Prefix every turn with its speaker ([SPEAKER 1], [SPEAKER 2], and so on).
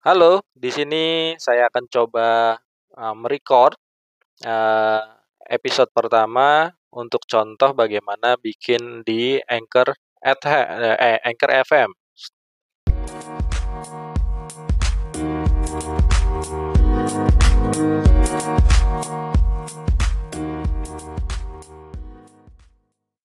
[SPEAKER 1] Halo, di sini saya akan coba uh, merecord uh, episode pertama untuk contoh bagaimana bikin di Anchor at eh, Anchor FM.